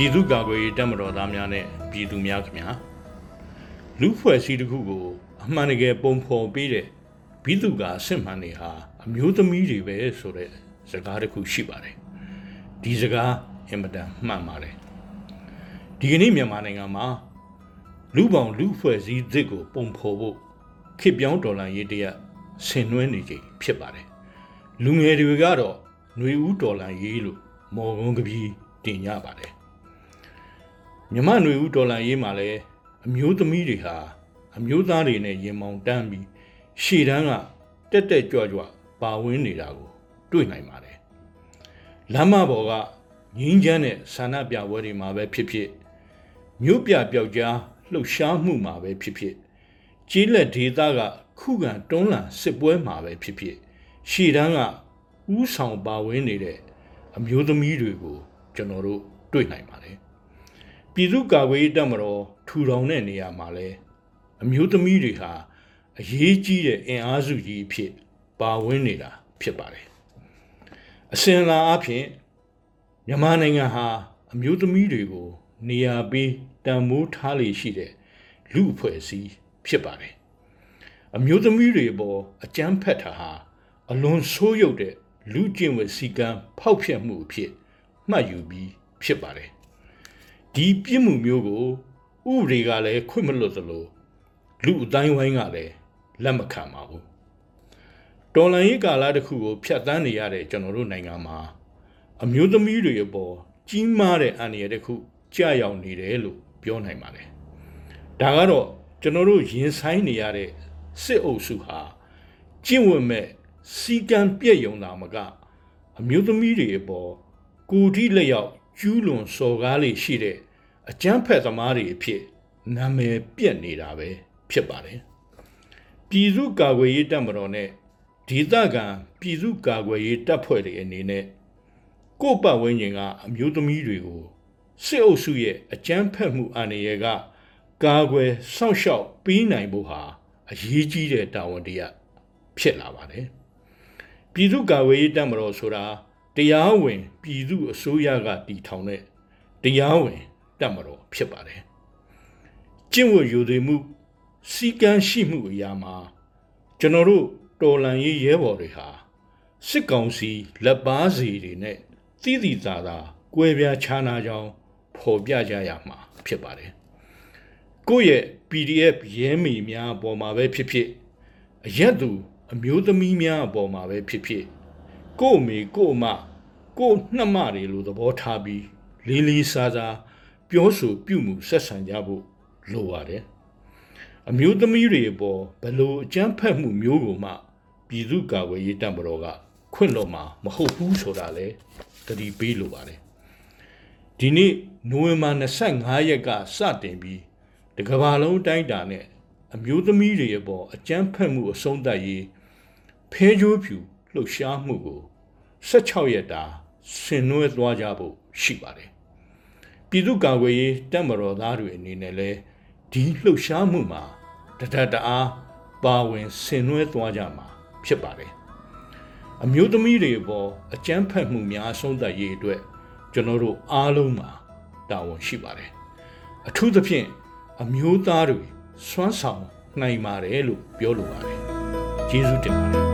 ပြည်သူ့ကာကွယ်ရေးတပ်မတော်သားများနဲ့ပြည်သူများခင်ဗျာလူဖွဲ့စည်းတစ်ခုကိုအမှန်တကယ်ပုံဖော်ပေးတဲ့ပြည်သူကအစစ်မှန်တွေဟာအမျိုးသမီးတွေပဲဆိုတဲ့စကားတစ်ခုရှိပါတယ်ဒီစကားအင်မတန်မှန်ပါတယ်ဒီကနေ့မြန်မာနိုင်ငံမှာလူပောင်လူဖွဲ့စည်းသစ်ကိုပုံဖော်ဖို့ခေတ်ပြောင်းဒေါ်လာရေးတရက်ဆင်နွှဲနေချိန်ဖြစ်ပါတယ်လူငယ်တွေကတော့ຫນွေဦးဒေါ်လာရေးလို့မော်ကုန်းကပြီးတင်ကြပါတယ် မြမနွေဦးဒေါ်လာရေးမှာလည်းအမျိုးသမီးတွေဟာအမျိုးသားတွေနဲ့ရင်မောင်တန်းပြီးရှေ့တန်းကတက်တက်ကြွကြွပါဝင်နေတာကို တွေ့နိုင်ပါတယ်။လမ်းမပေါ်ကငင်းချမ်းတဲ့ဆန္ဒပြပွဲတွေမှာပဲဖြစ်ဖြစ်မြို့ပြပျောက်ကြားလှုပ်ရှားမှုမှာပဲဖြစ်ဖြစ်ကျေးလက်ဒေသကခုခံတွန်းလှန်စစ်ပွဲမှာပဲဖြစ်ဖြစ်ရှေ့တန်းကဥဆောင်ပါဝင်နေတဲ့အမျိုးသမီးတွေကို ကျွန်တော်တို့တွေ့နိုင်ပါတယ်။ ပြည်သူ့ကာကွယ်ရေးတပ်မတော်ထူထောင်တဲ့နေရာမှာလဲအမျိုးသမီးတွေဟာအရေးကြီးတဲ့အင်အားစုကြီးအဖြစ်ပါဝင်နေတာဖြစ်ပါတယ်အစဉ်လာအဖြစ်မြန်မာနိုင်ငံဟာအမျိုးသမီးတွေကို နေရာပေးတန်မိုးထားလေရှိတဲ့လူအဖွဲ့အစည်းဖြစ်ပါတယ်အမျိုးသမီးတွေပေါ်အကြမ်းဖက်တာဟာအလွန်ဆိုးရုပ်တဲ့လူကျင့်ဝတ်စည်းကမ်းဖောက်ဖျက်မှုအဖြစ်မှတ်ယူပြီးဖြစ်ပါတယ် ဒီပြစ်မှုမျိုးကိုဥပဒေကလည်းခွင့်မလွတ်သလိုလူအတိုင်းဝိုင်းကလည်းလက်မခံပါဘူးတော်လန်ရေးကာလတစ်ခုကိုဖျက်ဆီးနေရတဲ့ကျွန်တော်တို့နိုင်ငံမှာအမျိုးသမီးတွေအပေါ်ကြီးမားတဲ့အန္တရာယ်တစ်ခုကြာရောက်နေတယ်လို့ပြောနိုင်ပါတယ်ဒါကတော့ကျွန်တော်တို့ရင်ဆိုင်နေရတဲ့စစ်အုပ်စုဟာကျင့်ဝတ်မဲ့စီကံပြည့်ယုံတာမကအမျိုးသမီးတွေအပေါ်ကိုယ်ထိလက်ရောက်ကျူးလွန်စော်ကားလေးရှိတဲ့ အကျန်းဖက်သမားတွေအဖြစ်နာမည်ပြက်နေတာပဲဖြစ်ပါတယ်ပြည်သူ့ကာကွယ်ရေးတပ်မတော်နဲ့ဒေသခံပြည်သူ့ကာကွယ်ရေးတပ်ဖွဲ့တွေအနေနဲ့ကိုယ့်ပတ်ဝန်းကျင်ကအမျိုးသမီးတွေကိုစစ်အုပ်စုရဲ့အကြမ်းဖက်မှုအန္တရာယ်ကကာကွယ်စောင့်ရှောက်ပေးနိုင်ဖို့ဟာအရေးကြီးတဲ့တာဝန်တရားဖြစ်လာပါတယ်ပြည်သူ့ကာကွယ်ရေးတပ်မတော်ဆိုတာတရားဝင် ပြည်သူအစိုးရကတည်ထောင်တဲ့တရားဝင် တပ်မတော်ဖြစ်ပါတယ်ကျင့်ဝတ်ယူသည်မှုစီကံရှိမှုအရာမှာကျွန်တော်တို့တော်လန်ရေးရဲဘော်တွေဟာစစ်ကောင်စီလက်ပါစီတွေနဲ့သီးသီးသာသာကွဲပြားခြားနာကြောင်းဖော်ပြကြရမှာဖြစ်ပါတယ်ကိုယ့်ရဲ့ PDF ရဲမီများအပေါ်မှာပဲဖြစ်ဖြစ်အရက်သူအမျိုးသမီးများအပေါ်မှာပဲဖြစ်ဖြစ်ကို့အမေကို့အမကို့နှမတွေလိုသဘောထားပြီးလေးလေးစားစား ပြောဆိုပြုမှုဆက်ဆံကြဖို့လိုပါတယ်အမျိုးသမီးတွေအပေါ်ဘလို့အကြမ်းဖက်မှုမျိုးကိုမှပြည်သူ့ကာကွယ်ရေးတပ်မတော်ကခွင့်လွှတ်မှာမဟုတ်ဘူးဆိုတာလဲတတိပေးလိုပါတယ်ဒီနေ့နိုဝင်ဘာ25ရက်ကစတင်ပြီးတကဘာလုံးတိုင်းတာနဲ့အမျိုးသမီးတွေအပေါ်အကြမ်းဖက်မှုအဆုံးသတ်ရေးဖဲကြိုးဖြူလှုပ်ရှားမှုကို16ရက်တာဆင်နွှဲသွားကြဖို့ရှိပါတယ် ပြည်သူ့ကာကွယ်ရေးတပ်မတော်သားတွေအနေနဲ့လည်းဒီလှုပ်ရှားမှုမှာတဒတအားပါဝင်ဆင်နွှဲသွားကြမှာဖြစ်ပါတယ်အမျိုးသမီးတွေအပေါ်အကြမ်းဖက်မှုများအဆုံးသတ်ရေးအတွက်ကျွန်တော်တို့အားလုံးမှာတာဝန်ရှိပါတယ်အထူးသဖြင့်အမျိုးသားတွေစွမ်းဆောင်နိုင်ပါတယ်လို့ပြောလိုပါတယ်ကျေးဇူးတင်ပါတယ်